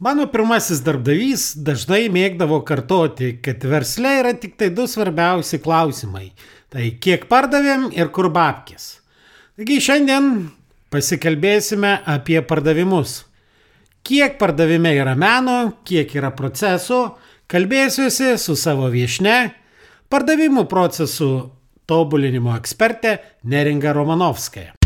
Mano pirmasis darbdavys dažnai mėgdavo kartoti, kad versle yra tik tai du svarbiausi klausimai. Tai kiek pardavėm ir kur babkės. Taigi šiandien pasikalbėsime apie pardavimus. Kiek pardavime yra meno, kiek yra procesų, kalbėsiuosi su savo viešne, pardavimų procesų tobulinimo ekspertė Neringa Romanovskaja.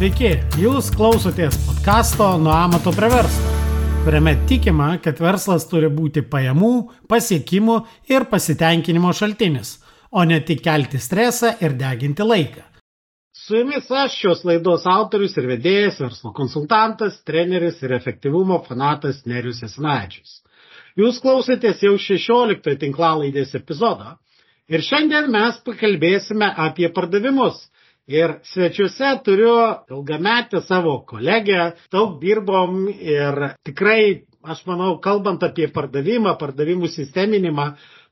Sveiki, jūs klausotės podkasto Nuo amato prie verslo, kuriame tikima, kad verslas turi būti pajamų, pasiekimų ir pasitenkinimo šaltinis, o ne tik kelti stresą ir deginti laiką. Su jumis aš šios laidos autorius ir vedėjas, verslo konsultantas, treneris ir efektyvumo fanatas Nerius Esnačius. Jūs klausėtės jau 16 tinklalaidės epizodo ir šiandien mes pakalbėsime apie pardavimus – Ir svečiuose turiu ilgametę savo kolegę, daug dirbom ir tikrai, aš manau, kalbant apie pardavimą, pardavimų sisteminimą,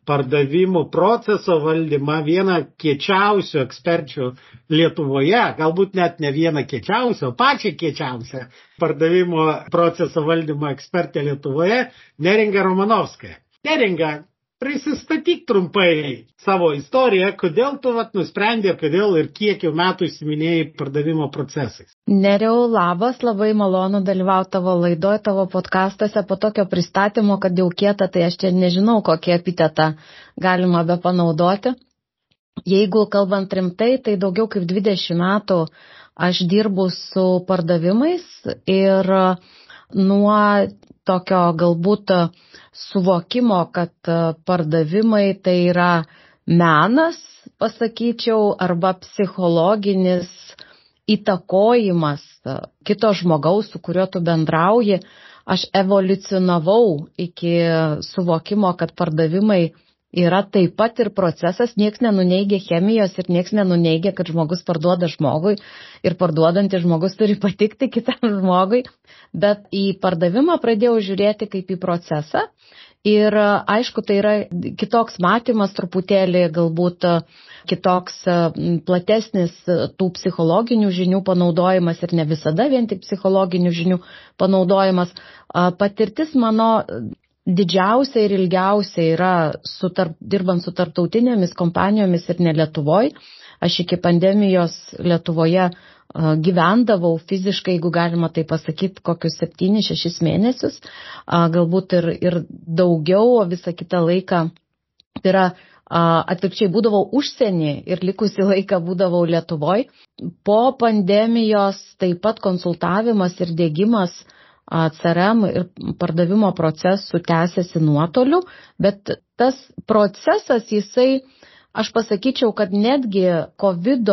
pardavimų proceso valdymą, vieną kiečiausių eksperčių Lietuvoje, galbūt net ne vieną kiečiausią, o pačią kiečiausią pardavimo proceso valdymo ekspertę Lietuvoje, Neringa Romanovskaja. Neringa, prisistatyk trumpai savo istoriją, kodėl tu vat, nusprendė, kodėl ir kiek jau metų įsiminėjai pardavimo procesais. Neriau, labas, labai malonu dalyvauti tavo laidoje, tavo podkastuose po tokio pristatymo, kad jau kieta, tai aš čia nežinau, kokį epitetą galima be panaudoti. Jeigu kalbant rimtai, tai daugiau kaip 20 metų aš dirbu su pardavimais ir nuo tokio galbūt suvokimo, kad e, pardavimai tai yra menas, pasakyčiau, arba psichologinis įtakojimas e, kito žmogaus, su kuriuo tu bendrauji, aš evoliucionavau iki suvokimo, kad pardavimai yra taip pat ir procesas, nieks nenuneigia chemijos ir nieks nenuneigia, kad žmogus parduoda žmogui ir parduodantis žmogus turi patikti kitam žmogui, bet į pardavimą pradėjau žiūrėti kaip į procesą ir aišku, tai yra kitoks matymas truputėlį, galbūt kitoks platesnis tų psichologinių žinių panaudojimas ir ne visada vien tik psichologinių žinių panaudojimas. Patirtis mano didžiausia ir ilgiausia yra su tarp, dirbant su tarptautinėmis kompanijomis ir ne Lietuvoje. Aš iki pandemijos Lietuvoje gyvendavau fiziškai, jeigu galima tai pasakyti, kokius 7-6 mėnesius, galbūt ir, ir daugiau, o visą kitą laiką tai yra atvirkščiai būdavau užsienį ir likusi laiką būdavau Lietuvoje. Po pandemijos taip pat konsultavimas ir dėgymas CRM ir pardavimo procesų tęsiasi nuotoliu, bet tas procesas jisai, aš pasakyčiau, kad netgi COVID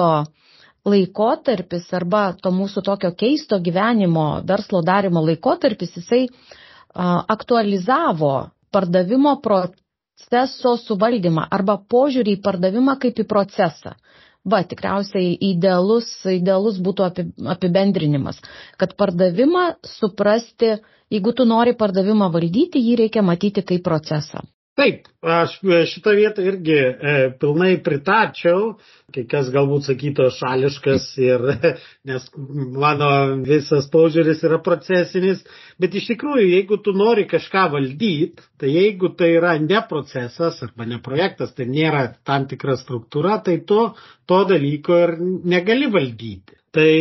laikotarpis arba to mūsų tokio keisto gyvenimo, verslo darimo laikotarpis, jisai aktualizavo pardavimo proceso suvaldymą arba požiūrį į pardavimą kaip į procesą. Va, tikriausiai idealus, idealus būtų apibendrinimas, kad pardavimą suprasti, jeigu tu nori pardavimą valdyti, jį reikia matyti kaip procesą. Taip, aš šitą vietą irgi e, pilnai pritarčiau, kai kas galbūt sakytų šališkas ir, nes mano visas požiūris yra procesinis, bet iš tikrųjų, jeigu tu nori kažką valdyti, tai jeigu tai yra ne procesas arba ne projektas, tai nėra tam tikra struktūra, tai to, to dalyko ir negali valdyti. Tai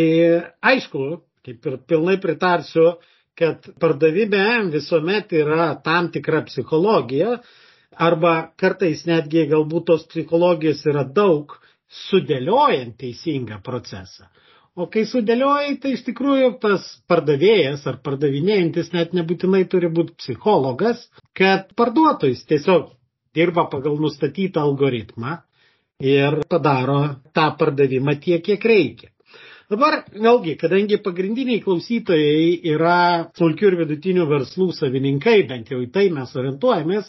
aišku, kaip ir pilnai pritarsiu, kad pardavime visuomet yra tam tikra psichologija, arba kartais netgi galbūt tos psichologijos yra daug sudėliojant teisingą procesą. O kai sudėliojai, tai iš tikrųjų tas pardavėjas ar pardavinėjantis net nebūtinai turi būti psichologas, kad parduotojus tiesiog dirba pagal nustatytą algoritmą ir padaro tą pardavimą tiek, kiek reikia. Dabar, vėlgi, kadangi pagrindiniai klausytojai yra smulkių ir vidutinių verslų savininkai, bent jau į tai mes orientuojamės,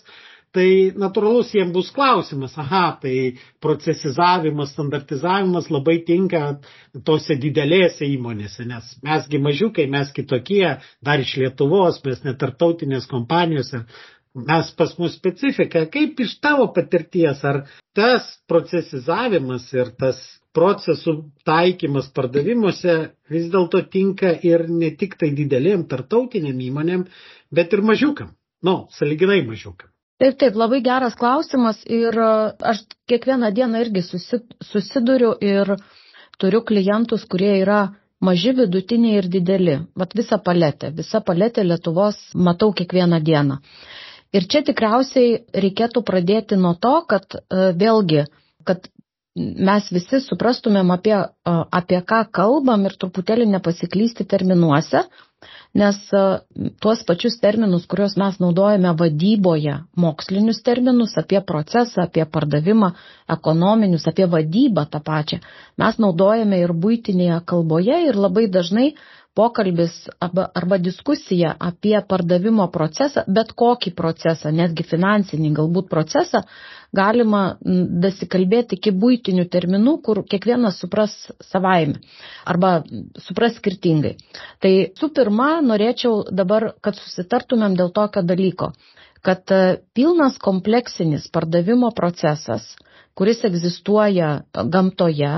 tai natūralus jiems bus klausimas, aha, tai procesizavimas, standartizavimas labai tinka tose didelėse įmonėse, nes mesgi mažiukai, mes kitokie, dar iš Lietuvos, mes netartautinės kompanijos ir mes pas mus specifika. Kaip iš tavo patirties, ar tas procesizavimas ir tas procesų taikymas pardavimuose vis dėlto tinka ir ne tik tai didelėm tartautiniam įmonėm, bet ir mažiukam, nu, saliginai mažiukam. Taip, taip, labai geras klausimas ir e, aš kiekvieną dieną irgi susiduriu ir turiu klientus, kurie yra maži, vidutiniai ir dideli. Vat visą paletę, visą paletę Lietuvos matau kiekvieną dieną. Ir čia tikriausiai reikėtų pradėti nuo to, kad e, vėlgi, kad mes visi suprastumėm apie, e, apie ką kalbam ir truputėlį nepasiklysti terminuose, nes e, tuos pačius terminus, kuriuos mes naudojame vadyboje, mokslinius terminus apie procesą, apie pardavimą, ekonominius, apie vadybą tą pačią, mes naudojame ir būtinėje kalboje ir labai dažnai pokalbis arba, arba diskusija apie pardavimo procesą, bet kokį procesą, netgi finansinį galbūt procesą, galima dasikalbėti iki būtinių terminų, kur kiekvienas supras savaime arba supras skirtingai. Tai su pirma, norėčiau dabar, kad susitartumėm dėl tokio dalyko, kad e, pilnas kompleksinis pardavimo procesas kuris egzistuoja gamtoje,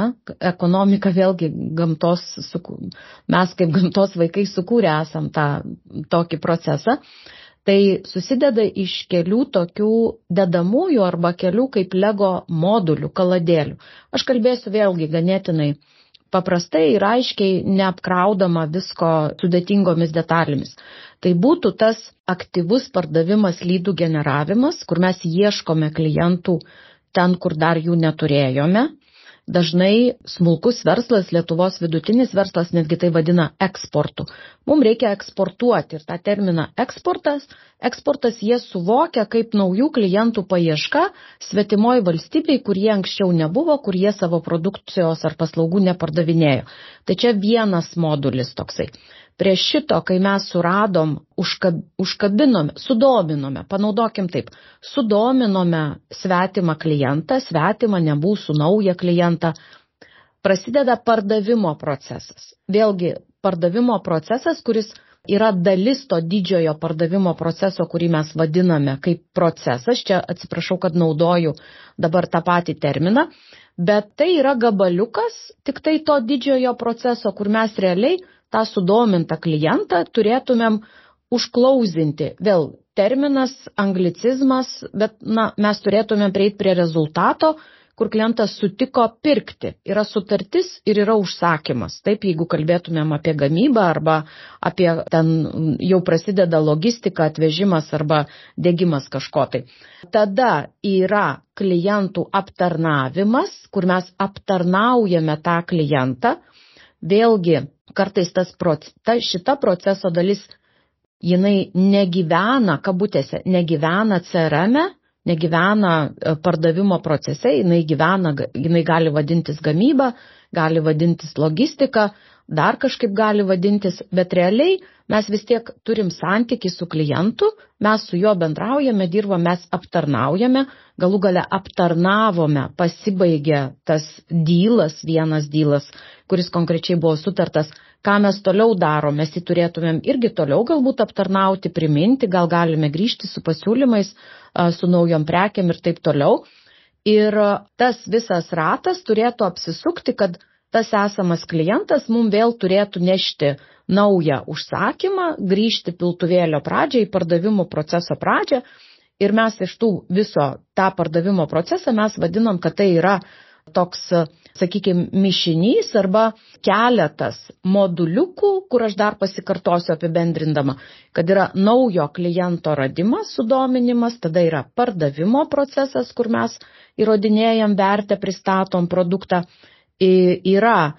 ekonomika vėlgi gamtos, mes kaip gamtos vaikai sukūrę esam tą tokį procesą, tai susideda iš kelių tokių dedamųjų arba kelių kaip lego modulių, kaladėlių. Aš kalbėsiu vėlgi ganėtinai paprastai ir aiškiai neapkraudama visko sudėtingomis detalėmis. Tai būtų tas aktyvus pardavimas lydų generavimas, kur mes ieškome klientų ten, kur dar jų neturėjome. Dažnai smulkus verslas, Lietuvos vidutinis verslas netgi tai vadina eksportu. Mums reikia eksportuoti ir tą terminą eksportas, eksportas jie suvokia kaip naujų klientų paieška svetimoji valstybei, kur jie anksčiau nebuvo, kur jie savo produkcijos ar paslaugų nepardavinėjo. Tai čia vienas modulis toksai prie šito, kai mes suradom, užkab, užkabinome, sudominome, panaudokim taip, sudominome svetimą klientą, svetimą nebūsų naują klientą, prasideda pardavimo procesas. Vėlgi, pardavimo procesas, kuris yra dalis to didžiojo pardavimo proceso, kurį mes vadiname kaip procesas. Čia atsiprašau, kad naudoju dabar tą patį terminą, bet tai yra gabaliukas tik tai to didžiojo proceso, kur mes realiai tą sudomintą klientą turėtumėm užklausinti. Vėl terminas, anglicizmas, bet na, mes turėtumėm prieiti prie rezultato, kur klientas sutiko pirkti. Yra sutartis ir yra užsakymas. Taip, jeigu kalbėtumėm apie gamybą arba apie ten jau prasideda logistika, atvežimas arba dėgymas kažko tai. Tada yra klientų aptarnavimas, kur mes aptarnaujame tą klientą. Vėlgi, kartais tas, ta, šita proceso dalis, jinai negyvena, kabutėse, negyvena CRM, e, negyvena pardavimo procese, jinai, gyvena, jinai gali vadintis gamyba, gali vadintis logistika, dar kažkaip gali vadintis, bet realiai mes vis tiek turim santyki su klientu, mes su juo bendraujame, dirbame, mes aptarnaujame, galų gale aptarnavome, pasibaigė tas dylas, vienas dylas, kuris konkrečiai buvo sutartas, ką mes toliau darom, mes jį turėtumėm irgi toliau galbūt aptarnauti, priminti, gal galime grįžti su pasiūlymais, su naujom prekiam ir taip toliau. Ir tas visas ratas turėtų apsisukti, kad tas esamas klientas mums vėl turėtų nešti naują užsakymą, grįžti piltuvėlio pradžią į pardavimų proceso pradžią. Ir mes iš tų viso tą pardavimo procesą mes vadinam, kad tai yra toks, sakykime, mišinys arba keletas moduliukų, kur aš dar pasikartosiu apibendrindama, kad yra naujo kliento radimas, sudominimas, tada yra pardavimo procesas, kur mes įrodinėjam vertę, pristatom produktą yra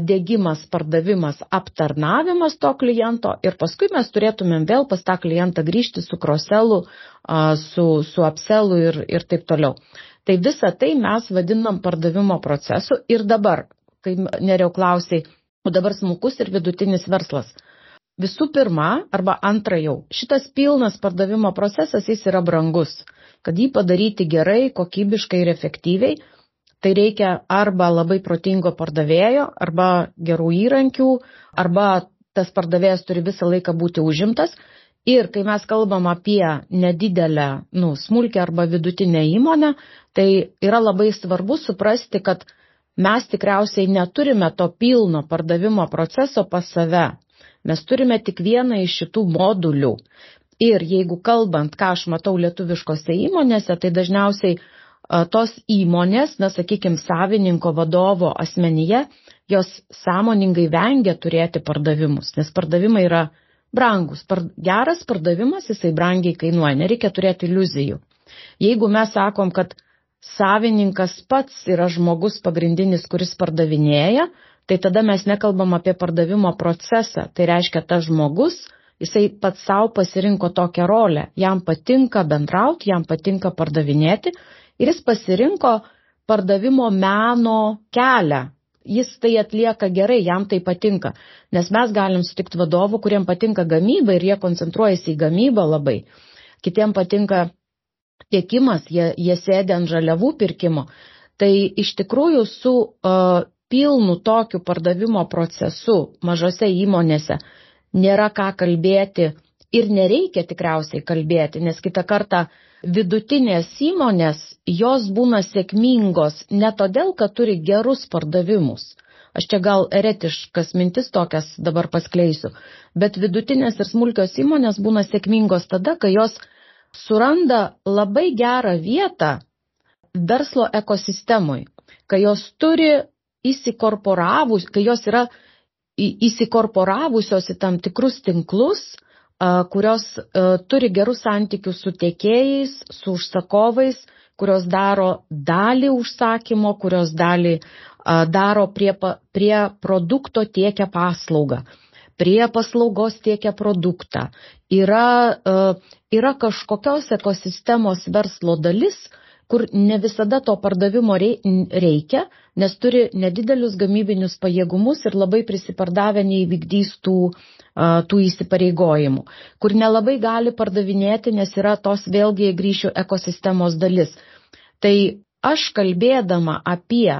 dėgymas, pardavimas, aptarnavimas to kliento ir paskui mes turėtumėm vėl pas tą klientą grįžti su kroselu, su, su apselu ir, ir taip toliau. Tai visą tai mes vadinam pardavimo procesu ir dabar, kai neriau klausiai, o dabar smulkus ir vidutinis verslas. Visų pirma, arba antra jau, šitas pilnas pardavimo procesas jis yra brangus. kad jį padaryti gerai, kokybiškai ir efektyviai, tai reikia arba labai protingo pardavėjo, arba gerų įrankių, arba tas pardavėjas turi visą laiką būti užimtas. Ir kai mes kalbam apie nedidelę, nu, smulkę arba vidutinę įmonę, tai yra labai svarbu suprasti, kad mes tikriausiai neturime to pilno pardavimo proceso pas save. Mes turime tik vieną iš šitų modulių. Ir jeigu kalbant, ką aš matau lietuviškose įmonėse, tai dažniausiai tos įmonės, na, sakykime, savininko vadovo asmenyje, jos sąmoningai vengia turėti pardavimus, nes pardavimai yra brangus. Par, geras pardavimas, jisai brangiai kainuoja, nereikia turėti iliuzijų. Jeigu mes sakom, kad savininkas pats yra žmogus pagrindinis, kuris pardavinėja, tai tada mes nekalbam apie pardavimo procesą. Tai reiškia, tas žmogus, jisai pats savo pasirinko tokią rolę. Jam patinka bendrauti, jam patinka pardavinėti ir jis pasirinko pardavimo meno kelią. Jis tai atlieka gerai, jam tai patinka. Nes mes galim sutikti vadovų, kuriem patinka gamyba ir jie koncentruojasi į gamybą labai. Kitiem patinka tiekimas, jie, jie sėdė ant žaliavų pirkimo, tai iš tikrųjų su uh, pilnu tokiu pardavimo procesu mažose įmonėse nėra ką kalbėti ir nereikia tikriausiai kalbėti, nes kitą kartą vidutinės įmonės, jos būna sėkmingos ne todėl, kad turi gerus pardavimus. Aš čia gal eretiškas mintis tokias dabar paskleisiu, bet vidutinės ir smulkios įmonės būna sėkmingos tada, kai jos suranda labai gerą vietą verslo ekosistemui, kai jos turi įsikorporavus, kai jos yra įsikorporavusios į tam tikrus tinklus, kurios turi gerus santykius su tiekėjais, su užsakovais, kurios daro dalį užsakymo, kurios dalį daro prie, prie produkto tiekia paslaugą. Prie paslaugos tiekia produktą, yra, e, yra kažkokios ekosistemos verslo dalis, kur ne visada to pardavimo reikia, nes turi nedidelius gamybinius pajėgumus ir labai prisipardavę neįvykdys tų, tų įsipareigojimų, kur nelabai gali pardavinėti, nes yra tos vėlgi grįšių ekosistemos dalis. Tai aš kalbėdama apie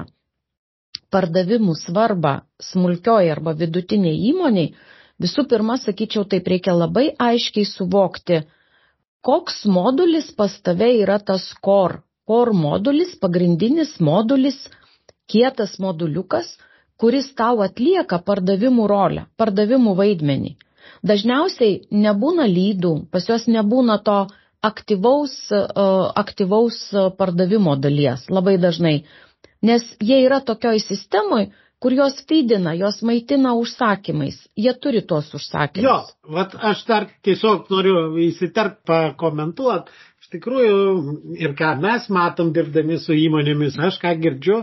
pardavimų svarbą smulkioj arba vidutiniai įmoniai, visų pirma, sakyčiau, taip reikia labai aiškiai suvokti, koks modulis pas tave yra tas core. Core modulis, pagrindinis modulis, kietas moduliukas, kuris tau atlieka pardavimų rolę, pardavimų vaidmenį. Dažniausiai nebūna lydų, pas juos nebūna to aktyvaus, aktyvaus pardavimo dalies labai dažnai nes jie yra tokioj sistemoj, kur jos feedina, jos maitina užsakymais. Jie turi tuos užsakymus. Jo, vat aš dar tiesiog noriu įsiterpt pakomentuoti. Iš tikrųjų, ir ką mes matom dirbdami su įmonėmis, aš ką girdžiu,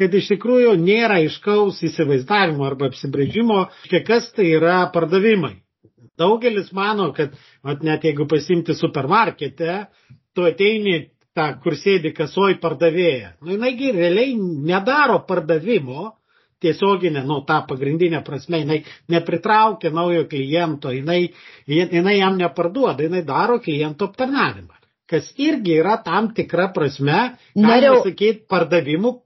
kad iš tikrųjų nėra iškaus įsivaizdavimo arba apsibrėžimo, kas tai yra pardavimai. Daugelis mano, kad vat, net jeigu pasimti supermarkete, tu ateini tą, kur sėdi kasoj pardavėja. Nu, jinaigi realiai nedaro pardavimo tiesioginė, nu, tą pagrindinę prasme, jinai nepritraukia naujo kliento, jinai, jinai jam neparduoda, jinai daro kliento aptarnavimą. Kas irgi yra tam tikra prasme, galima sakyti, pardavimų.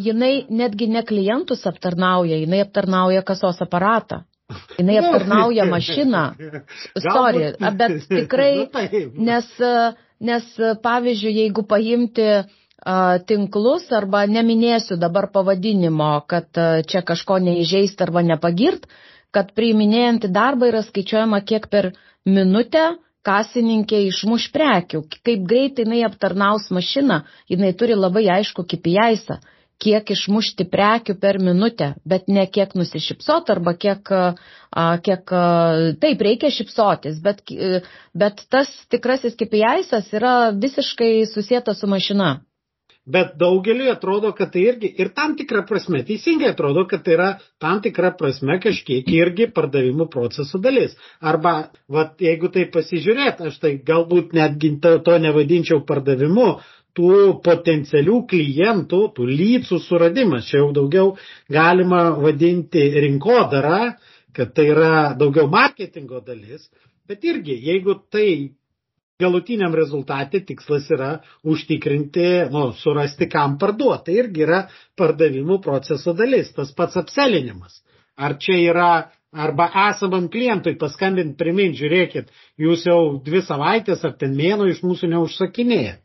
Jinai netgi ne klientus aptarnauja, jinai aptarnauja kasos aparatą. Jinai aptarnauja mašiną. Sorry, bet tikrai, nu, nes nes pavyzdžiui, jeigu paimti tinklus arba neminėsiu dabar pavadinimo, kad čia kažko neįžeisti arba nepagirt, kad priiminėjant į darbą yra skaičiuojama kiek per minutę kasininkė išmuš prekių, kaip greitai jinai aptarnaus mašiną, jinai turi labai aišku kipijaisą kiek išmušti prekių per minutę, bet ne kiek nusišypsot arba kiek, kiek taip reikia šypsotis, bet, bet tas tikrasis kipijaisas yra visiškai susijęta su mašina. Bet daugeliu atrodo, kad tai irgi ir tam tikra prasme, teisingai atrodo, kad tai yra tam tikra prasme kažkiek irgi pardavimų procesų dalis. Arba, vat, jeigu tai pasižiūrėt, aš tai galbūt netgi to nevadinčiau pardavimu, tų potencialių klientų, tų lycų suradimas. Čia jau daugiau galima vadinti rinkodara, kad tai yra daugiau marketingo dalis, bet irgi, jeigu tai galutiniam rezultatė tikslas yra užtikrinti, nu, surasti, kam parduoti. Tai irgi yra pardavimų proceso dalis, tas pats apselinimas. Ar čia yra, arba esamam klientui paskambinti, primint, žiūrėkit, jūs jau dvi savaitės ar ten mėno iš mūsų neužsakinėjat.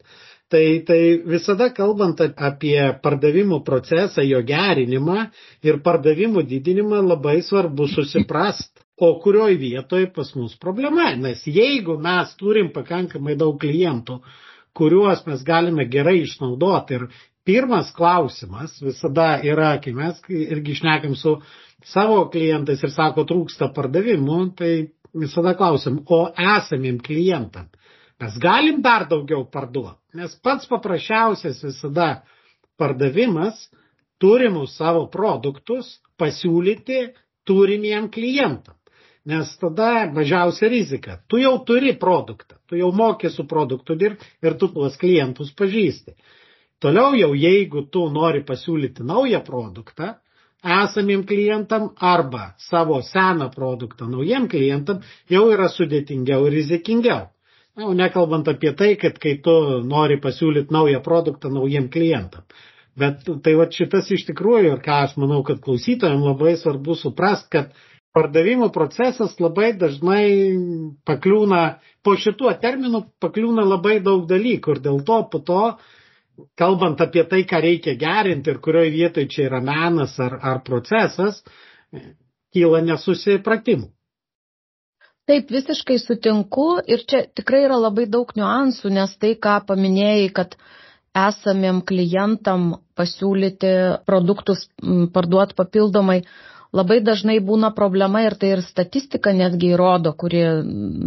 Tai, tai visada kalbant apie pardavimų procesą, jo gerinimą ir pardavimų didinimą labai svarbu susiprast, o kurioj vietoj pas mus problema. Nes jeigu mes turim pakankamai daug klientų, kuriuos mes galime gerai išnaudoti ir pirmas klausimas visada yra, kai mes irgi išnekam su savo klientais ir sako trūksta pardavimų, tai visada klausim, o esamiem klientam Mes galim dar daugiau parduoti, nes pats paprasčiausias visada pardavimas turimus savo produktus pasiūlyti turimiem klientam. Nes tada mažiausia rizika. Tu jau turi produktą, tu jau mokė su produktu dirbti ir tu tuos klientus pažįsti. Toliau jau jeigu tu nori pasiūlyti naują produktą, esamiem klientam arba savo seną produktą naujiem klientam, jau yra sudėtingiau ir rizikingiau. Na, jau nekalbant apie tai, kad kai tu nori pasiūlyti naują produktą naujiem klientam. Bet tai va šitas iš tikrųjų, ir ką aš manau, kad klausytojams labai svarbu suprast, kad pardavimo procesas labai dažnai pakliūna, po šituo terminu pakliūna labai daug dalykų ir dėl to po to, kalbant apie tai, ką reikia gerinti ir kurioje vietoje čia yra menas ar, ar procesas, kyla nesusipratimų. Taip, visiškai sutinku ir čia tikrai yra labai daug niuansų, nes tai, ką paminėjai, kad esamiem klientam pasiūlyti produktus parduoti papildomai, labai dažnai būna problema ir tai ir statistika netgi įrodo, kuri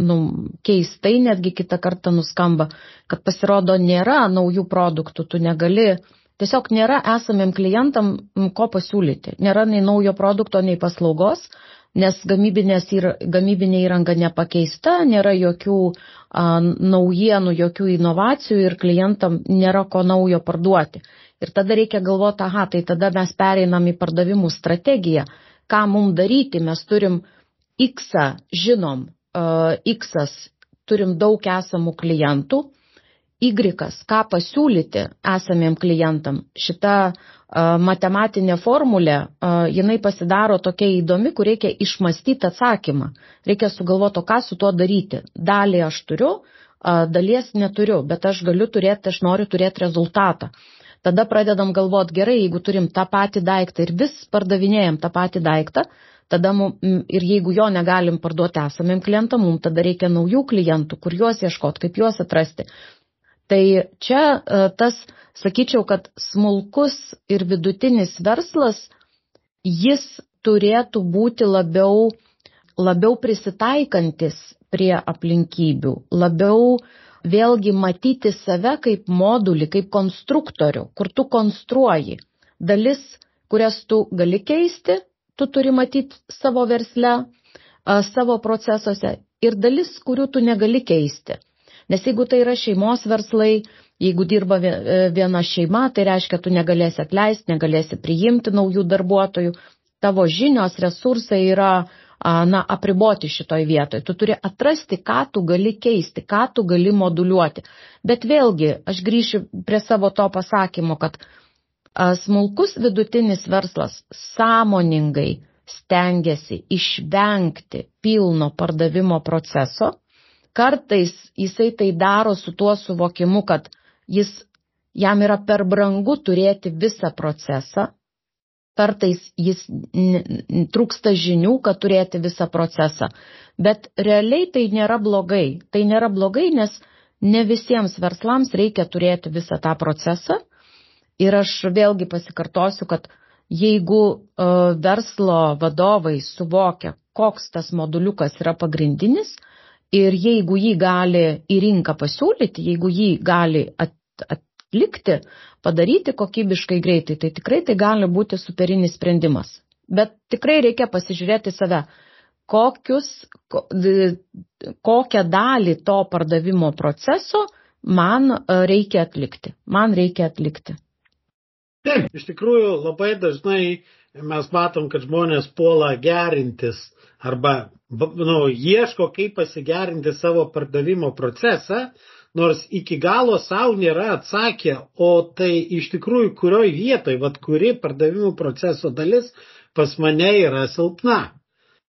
nu, keistai netgi kitą kartą nuskamba, kad pasirodo nėra naujų produktų, tu negali, tiesiog nėra esamiem klientam ko pasiūlyti, nėra nei naujo produkto, nei paslaugos nes gamybinė įranga nepakeista, nėra jokių a, naujienų, jokių inovacijų ir klientam nėra ko naujo parduoti. Ir tada reikia galvoti, aha, tai tada mes pereinam į pardavimų strategiją, ką mums daryti, mes turim X, žinom, X, turim daug esamų klientų, Y, ką pasiūlyti esamiem klientam. Šita matematinė formulė, jinai pasidaro tokia įdomi, kur reikia išmastyti atsakymą. Reikia sugalvoti, ką su tuo daryti. Dalį aš turiu, dalies neturiu, bet aš galiu turėti, aš noriu turėti rezultatą. Tada pradedam galvoti, gerai, jeigu turim tą patį daiktą ir vis pardavinėjom tą patį daiktą, tada mum, ir jeigu jo negalim parduoti esamiem klientam, mums tada reikia naujų klientų, kur juos ieškoti, kaip juos atrasti. Tai čia e, tas, sakyčiau, kad smulkus ir vidutinis verslas, jis turėtų būti labiau, labiau prisitaikantis prie aplinkybių, labiau vėlgi matyti save kaip modulį, kaip konstruktorių, kur tu konstruoji. Dalis, kurias tu gali keisti, tu turi matyti savo versle, savo procesuose ir dalis, kurių tu negali keisti. Nes jeigu tai yra šeimos verslai, jeigu dirba e, viena šeima, tai reiškia, tu negalėsi atleisti, negalėsi priimti naujų darbuotojų. Tavo žinios, resursai yra na, apriboti šitoj vietoj. Tu turi atrasti, ką tu gali keisti, ką tu gali moduliuoti. Bet vėlgi, aš grįšiu prie savo to pasakymo, kad smulkus vidutinis verslas sąmoningai stengiasi išvengti pilno pardavimo proceso, kartais jisai tai daro su tuo suvokimu, kad jis, jam yra per brangu turėti visą procesą, kartais jis trūksta žinių, kad turėti visą procesą. Bet realiai tai nėra blogai. Tai nėra blogai, nes ne visiems verslams reikia turėti visą tą procesą. Ir aš vėlgi pasikartosiu, kad jeigu uh, verslo vadovai suvokia, koks tas moduliukas yra pagrindinis, Ir jeigu jį gali į rinką pasiūlyti, jeigu jį gali at, atlikti, padaryti kokybiškai greitai, tai tikrai tai gali būti superinis sprendimas. Bet tikrai reikia pasižiūrėti save, kokius, ko, kokią dalį to pardavimo proceso man e, reikia atlikti. Man reikia atlikti. Taip, iš tikrųjų labai dažnai mes matom, kad žmonės puola gerintis arba nu, ieško, kaip pasigerinti savo pardavimo procesą, nors iki galo savo nėra atsakę, o tai iš tikrųjų kurioj vietoj, vad kuri pardavimų proceso dalis pas mane yra silpna.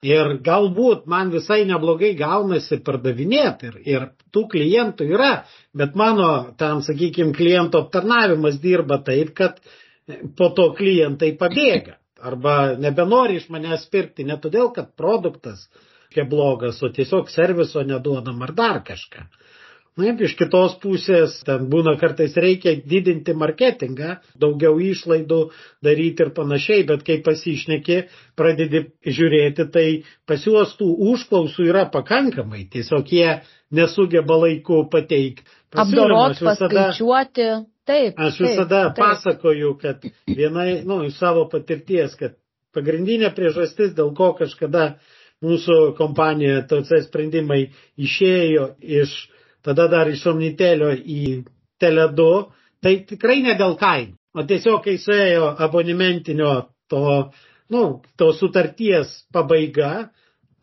Ir galbūt man visai neblogai gaunasi pardavinėti ir, ir tų klientų yra, bet mano, tam, sakykime, kliento aptarnavimas dirba taip, kad po to klientai pabėga arba nebenori iš manęs pirkti ne todėl, kad produktas kiek blogas, o tiesiog serviso neduodam ar dar kažką. Na, iš kitos pusės, ten būna kartais reikia didinti marketingą, daugiau išlaidų daryti ir panašiai, bet kai pasišneki, pradedi žiūrėti, tai pas juos tų užklausų yra pakankamai, tiesiog jie nesugeba laiku pateikti. Apdorot, paskaičiuoti. Taip. Aš visada taip, taip. pasakoju, kad vienai, nu, iš savo patirties, kad pagrindinė priežastis, dėl ko kažkada mūsų kompanija TC sprendimai išėjo iš tada dar iš Omnitelio į Tele2, tai tikrai ne dėl kainų, o tiesiog kai suėjo abonementinio to, nu, to sutarties pabaiga,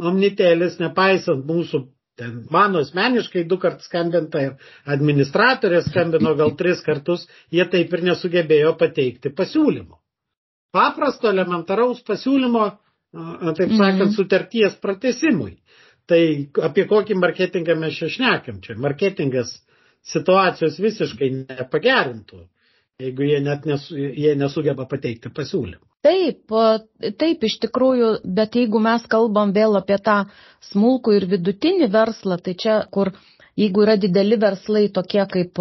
Omnitelis, nepaisant mūsų, ten, mano asmeniškai du kartus skambinta ir administratorė skambino gal tris kartus, jie taip ir nesugebėjo pateikti pasiūlymo. Paprasto elementaraus pasiūlymo, taip sakant, mm. sutarties pratesimui. Tai apie kokį marketingą mes čia šnekam? Čia marketingas situacijos visiškai nepagerintų, jeigu jie net nesu, jie nesugeba pateikti pasiūlymą. Taip, taip iš tikrųjų, bet jeigu mes kalbam vėl apie tą smulkų ir vidutinį verslą, tai čia, kur jeigu yra dideli verslai tokie kaip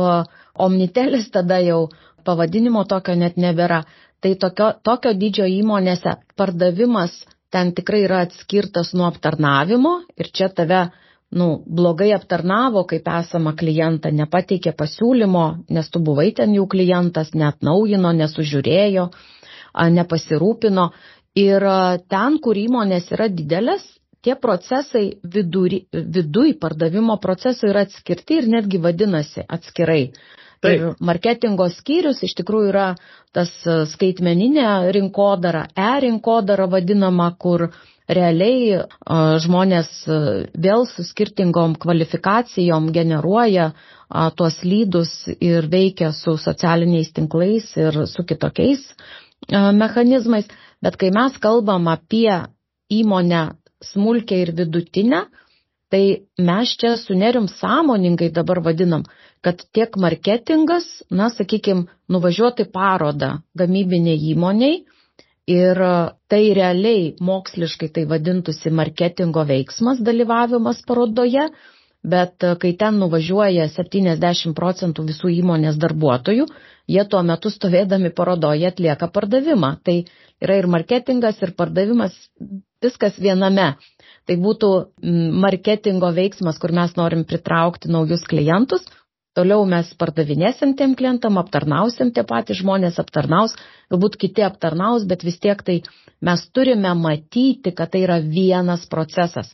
Omnitelis, tada jau pavadinimo tokio net nebėra. Tai tokio, tokio dydžio įmonėse pardavimas ten tikrai yra atskirtas nuo aptarnavimo ir čia tave nu, blogai aptarnavo kaip esama klientą, nepateikė pasiūlymo, nes tu buvai ten jau klientas, neatnaujino, nesužiūrėjo, nepasirūpino. Ir ten, kur įmonės yra didelės, tie procesai viduri, viduj pardavimo procesai yra atskirti ir netgi vadinasi atskirai. Taip. Ir marketingo skyrius iš tikrųjų yra tas e, skaitmeninė rinkodara, e-rinkodara vadinama, kur realiai e, žmonės e, vėl su skirtingom kvalifikacijom generuoja tuos lydus ir veikia su socialiniais tinklais ir su kitokiais mechanizmais. Bet kai mes kalbam apie įmonę smulkę ir vidutinę, tai mes čia su nerim sąmoningai dabar vadinam, kad tiek marketingas, na, sakykime, nuvažiuoti parodą gamybiniai įmoniai ir tai realiai moksliškai tai vadintųsi marketingo veiksmas dalyvavimas parodoje, bet kai ten nuvažiuoja 70 procentų visų įmonės darbuotojų, jie tuo metu stovėdami parodoje atlieka pardavimą. Tai yra ir marketingas, ir pardavimas, viskas viename. Tai būtų marketingo veiksmas, kur mes norim pritraukti naujus klientus, Toliau mes pardavinėsim tiem klientam, aptarnausim tie patys žmonės, aptarnaus, galbūt kiti aptarnaus, bet vis tiek tai mes turime matyti, kad tai yra vienas procesas.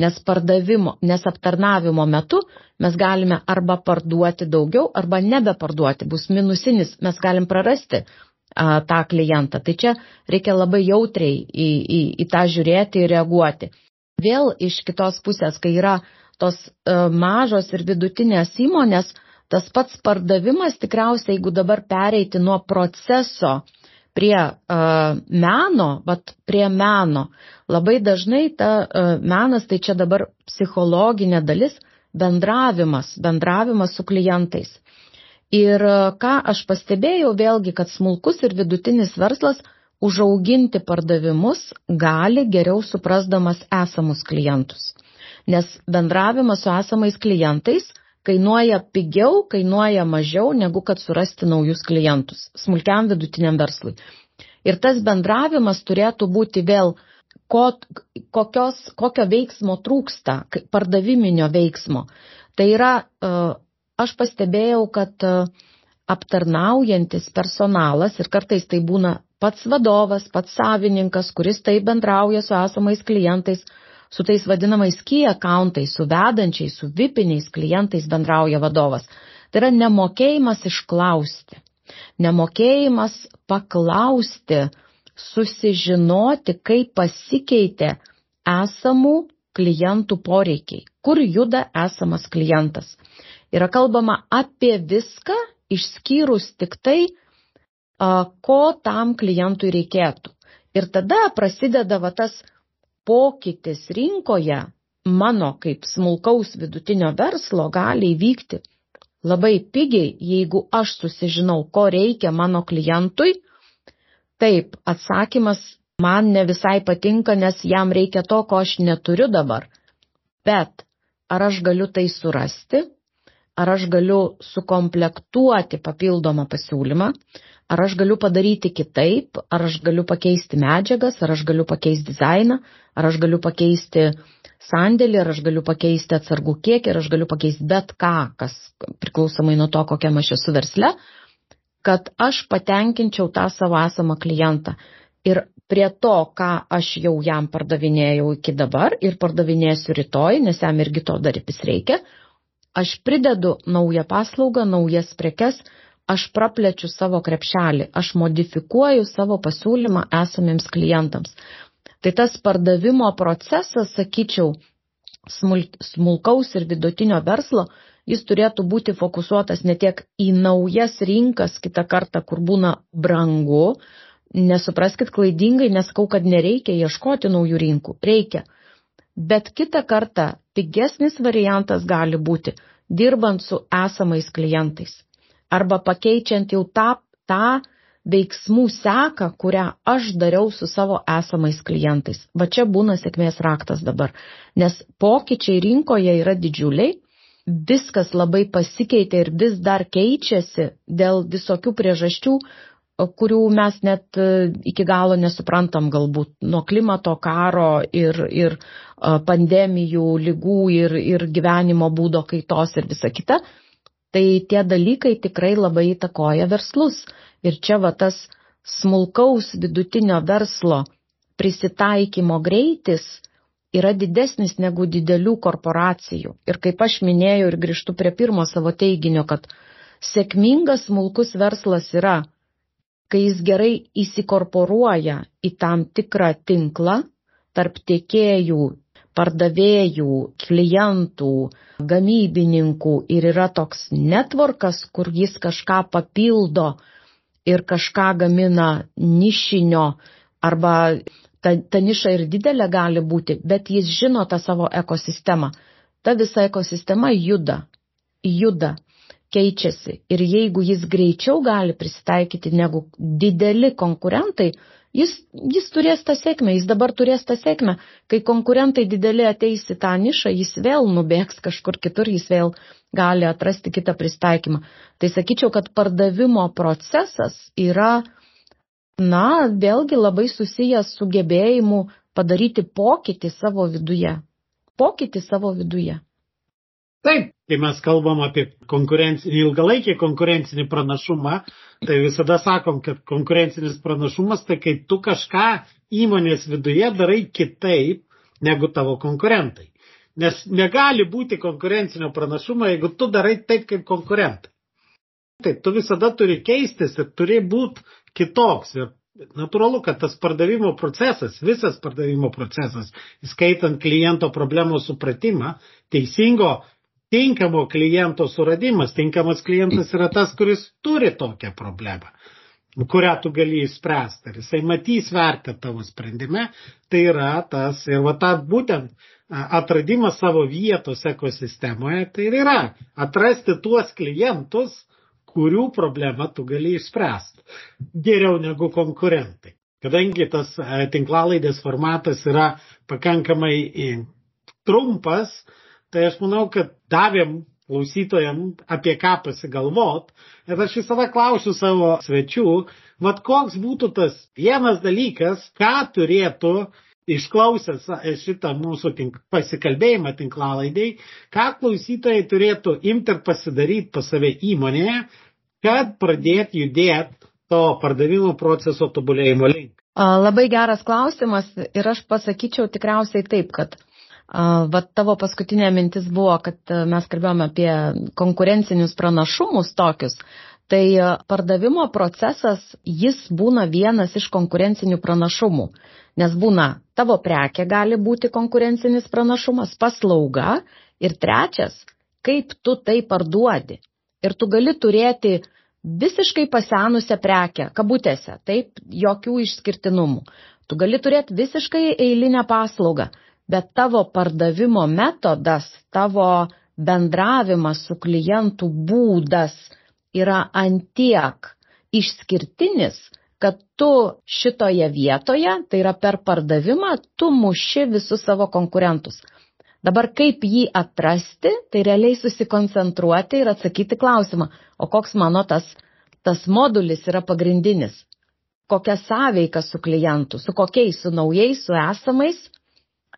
Nes pardavimo, nes aptarnavimo metu mes galime arba parduoti daugiau, arba nebeparduoti, bus minusinis, mes galim prarasti a, tą klientą. Tai čia reikia labai jautriai į, į, į tą žiūrėti ir reaguoti. Vėl iš kitos pusės, kai yra tos a, mažos ir vidutinės įmonės, Tas pats pardavimas tikriausiai, jeigu dabar pereiti nuo proceso prie uh, meno, bet prie meno, labai dažnai ta uh, menas, tai čia dabar psichologinė dalis, bendravimas, bendravimas su klientais. Ir uh, ką aš pastebėjau vėlgi, kad smulkus ir vidutinis verslas užauginti pardavimus gali geriau suprasdamas esamus klientus. Nes bendravimas su esamais klientais – kainuoja pigiau, kainuoja mažiau negu kad surasti naujus klientus smulkiam vidutiniam verslui. Ir tas bendravimas turėtų būti vėl, ko, kokios, kokio veiksmo trūksta, pardaviminio veiksmo. Tai yra, e, aš pastebėjau, kad e, aptarnaujantis personalas ir kartais tai būna pats vadovas, pats savininkas, kuris tai bendrauja su esamais klientais, Su tais vadinamais key accountais, su vedančiais, su vipiniais klientais bendrauja vadovas. Tai yra nemokėjimas išklausti, nemokėjimas paklausti, susižinoti, kaip pasikeitė esamų klientų poreikiai, kur juda esamas klientas. Yra kalbama apie viską, išskyrus tik tai, ko tam klientui reikėtų. Ir tada prasideda va tas pokytis rinkoje, mano kaip smulkaus vidutinio verslo gali įvykti labai pigiai, jeigu aš susižinau, ko reikia mano klientui. Taip, atsakymas man ne visai patinka, nes jam reikia to, ko aš neturiu dabar. Bet ar aš galiu tai surasti, ar aš galiu sukomplektuoti papildomą pasiūlymą, ar aš galiu padaryti kitaip, ar aš galiu pakeisti medžiagas, ar aš galiu pakeisti dizainą, ar aš galiu pakeisti sandėlį, ar aš galiu pakeisti atsargų kiekį, ar aš galiu pakeisti bet ką, kas priklausomai nuo to, kokiam aš esu versle, kad aš patenkinčiau tą savo esamą klientą. Ir prie to, ką aš jau jam pardavinėjau iki dabar ir pardavinėsiu rytoj, nes jam irgi to dar vis reikia, aš pridedu naują paslaugą, naujas prekes, aš praplečiu savo krepšelį, aš modifikuoju savo pasiūlymą esamiems klientams. Tai tas pardavimo procesas, sakyčiau, smulkaus ir vidutinio verslo, jis turėtų būti fokusuotas ne tiek į naujas rinkas kitą kartą, kur būna brangu, Nesupraskit klaidingai, neskau, kad nereikia ieškoti naujų rinkų. Reikia. Bet kitą kartą pigesnis variantas gali būti dirbant su esamais klientais. Arba pakeičiant jau tą, tą veiksmų seką, kurią aš dariau su savo esamais klientais. Va čia būna sėkmės raktas dabar. Nes pokyčiai rinkoje yra didžiuliai, viskas labai pasikeitė ir vis dar keičiasi dėl visokių priežasčių, kurių mes net e, iki galo nesuprantam galbūt nuo klimato karo ir, ir e, pandemijų, lygų ir, ir gyvenimo būdo kaitos ir visa kita, tai tie dalykai tikrai labai įtakoja verslus. Ir čia va tas smulkaus vidutinio verslo prisitaikymo greitis yra didesnis negu didelių korporacijų. Ir kaip aš minėjau ir grįžtu prie pirmo savo teiginio, kad sėkmingas smulkus verslas yra kai jis gerai įsikorporuoja į tam tikrą tinklą tarp tiekėjų, pardavėjų, klientų, gamybininkų ir yra toks networkas, kur jis kažką papildo ir kažką gamina nišinio arba ta, ta niša ir didelė gali būti, bet jis žino tą savo ekosistemą. Ta visa ekosistema juda, juda keičiasi ir jeigu jis greičiau gali prisitaikyti negu dideli konkurentai, jis, jis turės tą sėkmę, jis dabar turės tą sėkmę. Kai konkurentai dideli ateis į tą nišą, jis vėl nubėgs kažkur kitur, jis vėl gali atrasti kitą pristaikymą. Tai sakyčiau, kad pardavimo procesas yra, na, vėlgi labai susijęs su gebėjimu padaryti pokytį savo viduje. Pokytį savo viduje. Taip, kai mes kalbam apie konkurencinį, ilgalaikį konkurencinį pranašumą, tai visada sakom, kad konkurencinis pranašumas tai kai tu kažką įmonės viduje darai kitaip negu tavo konkurentai. Nes negali būti konkurencinio pranašumo, jeigu tu darai taip kaip konkurentai. Taip, tu visada turi keistis ir turi būti kitoks. Ir natūralu, kad tas pardavimo procesas, visas pardavimo procesas, įskaitant kliento problemos supratimą, teisingo tinkamo kliento suradimas. Tinkamas klientas yra tas, kuris turi tokią problemą, kurią tu gali įspręsti. Ir jisai matys vertę tavo sprendime. Tai yra tas, ir va ta būtent atradimas savo vietos ekosistemoje, tai ir yra atrasti tuos klientus, kurių problemą tu gali išspręsti. Geriau negu konkurentai. Kadangi tas tinklalaidės formatas yra pakankamai trumpas, tai aš manau, kad davėm klausytojam apie ką pasigalvot. Ir aš visada klausiu savo svečių, vad koks būtų tas vienas dalykas, ką turėtų išklausęs šitą mūsų tink, pasikalbėjimą tinklalaidai, ką klausytojai turėtų imti ir pasidaryti pas save įmonėje, kad pradėti judėti to pardavimo proceso tobulėjimo link. Labai geras klausimas ir aš pasakyčiau tikriausiai taip, kad Vat tavo paskutinė mintis buvo, kad mes kalbėjome apie konkurencinius pranašumus tokius. Tai e, pardavimo procesas, jis būna vienas iš konkurencinių pranašumų, nes būna tavo prekė gali būti konkurencinis pranašumas, paslauga ir trečias, kaip tu tai parduodi. Ir tu gali turėti visiškai pasenusią prekę, kabutėse, taip, jokių išskirtinumų. Tu gali turėti visiškai eilinę paslaugą, bet tavo pardavimo metodas, tavo bendravimas su klientų būdas yra antiek išskirtinis, kad tu šitoje vietoje, tai yra per pardavimą, tu muši visus savo konkurentus. Dabar kaip jį atrasti, tai realiai susikoncentruoti ir atsakyti klausimą, o koks mano tas, tas modulis yra pagrindinis, kokia sąveika su klientu, su kokiais, su naujais, su esamais,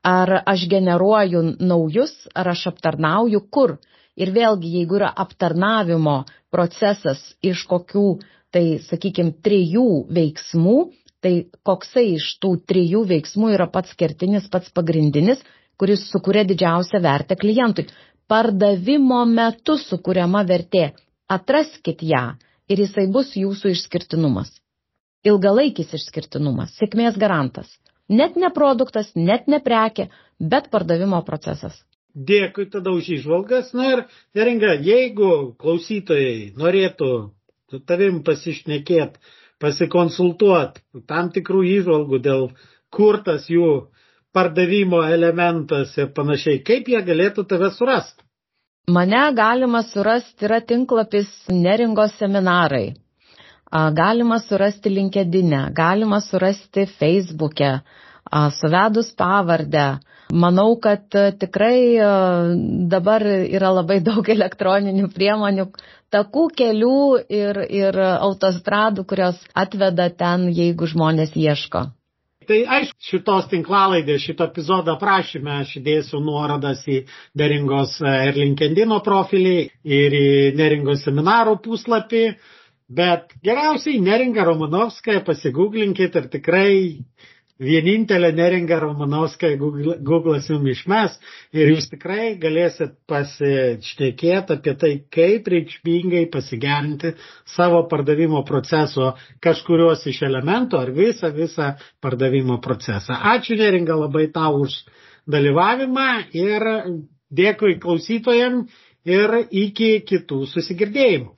ar aš generuoju naujus, ar aš aptarnauju kur. Ir vėlgi, jeigu yra aptarnavimo procesas iš kokių, tai sakykime, trijų veiksmų, tai koksai iš tų trijų veiksmų yra pats kertinis, pats pagrindinis, kuris sukuria didžiausią vertę klientui. Pardavimo metu sukuriama vertė. Atraskit ją ir jisai bus jūsų išskirtinumas. Ilgalaikis išskirtinumas, sėkmės garantas. Net ne produktas, net ne prekė, bet pardavimo procesas. Dėkui tada už išvalgas. Na ir, Neringa, jeigu klausytojai norėtų tavim pasišnekėti, pasikonsultuoti tam tikrų išvalgų dėl kur tas jų pardavimo elementas ir panašiai, kaip jie galėtų tave surasti? Mane galima surasti, yra tinklapis Neringos seminarai. Galima surasti LinkedIn'e, galima surasti Facebook'e, suvedus pavardę. Manau, kad tikrai dabar yra labai daug elektroninių priemonių, takų, kelių ir, ir autostradų, kurios atveda ten, jeigu žmonės ieško. Tai aišku, šitos tinklalaidės, šito epizodo aprašyme aš įdėsiu nuorodas į Neringos e, ir LinkedIn profilį ir į Neringos seminarų puslapį, bet geriausiai Neringa Romanovskaja pasigūglinkit ir tikrai vienintelė neringa Romanovska Google'as jums išmes ir jūs tikrai galėsit pasišnekėti apie tai, kaip reikšmingai pasigerinti savo pardavimo proceso kažkurios iš elementų ar visą, visą pardavimo procesą. Ačiū neringa labai tau už dalyvavimą ir dėkui klausytojam ir iki kitų susigirdėjimų.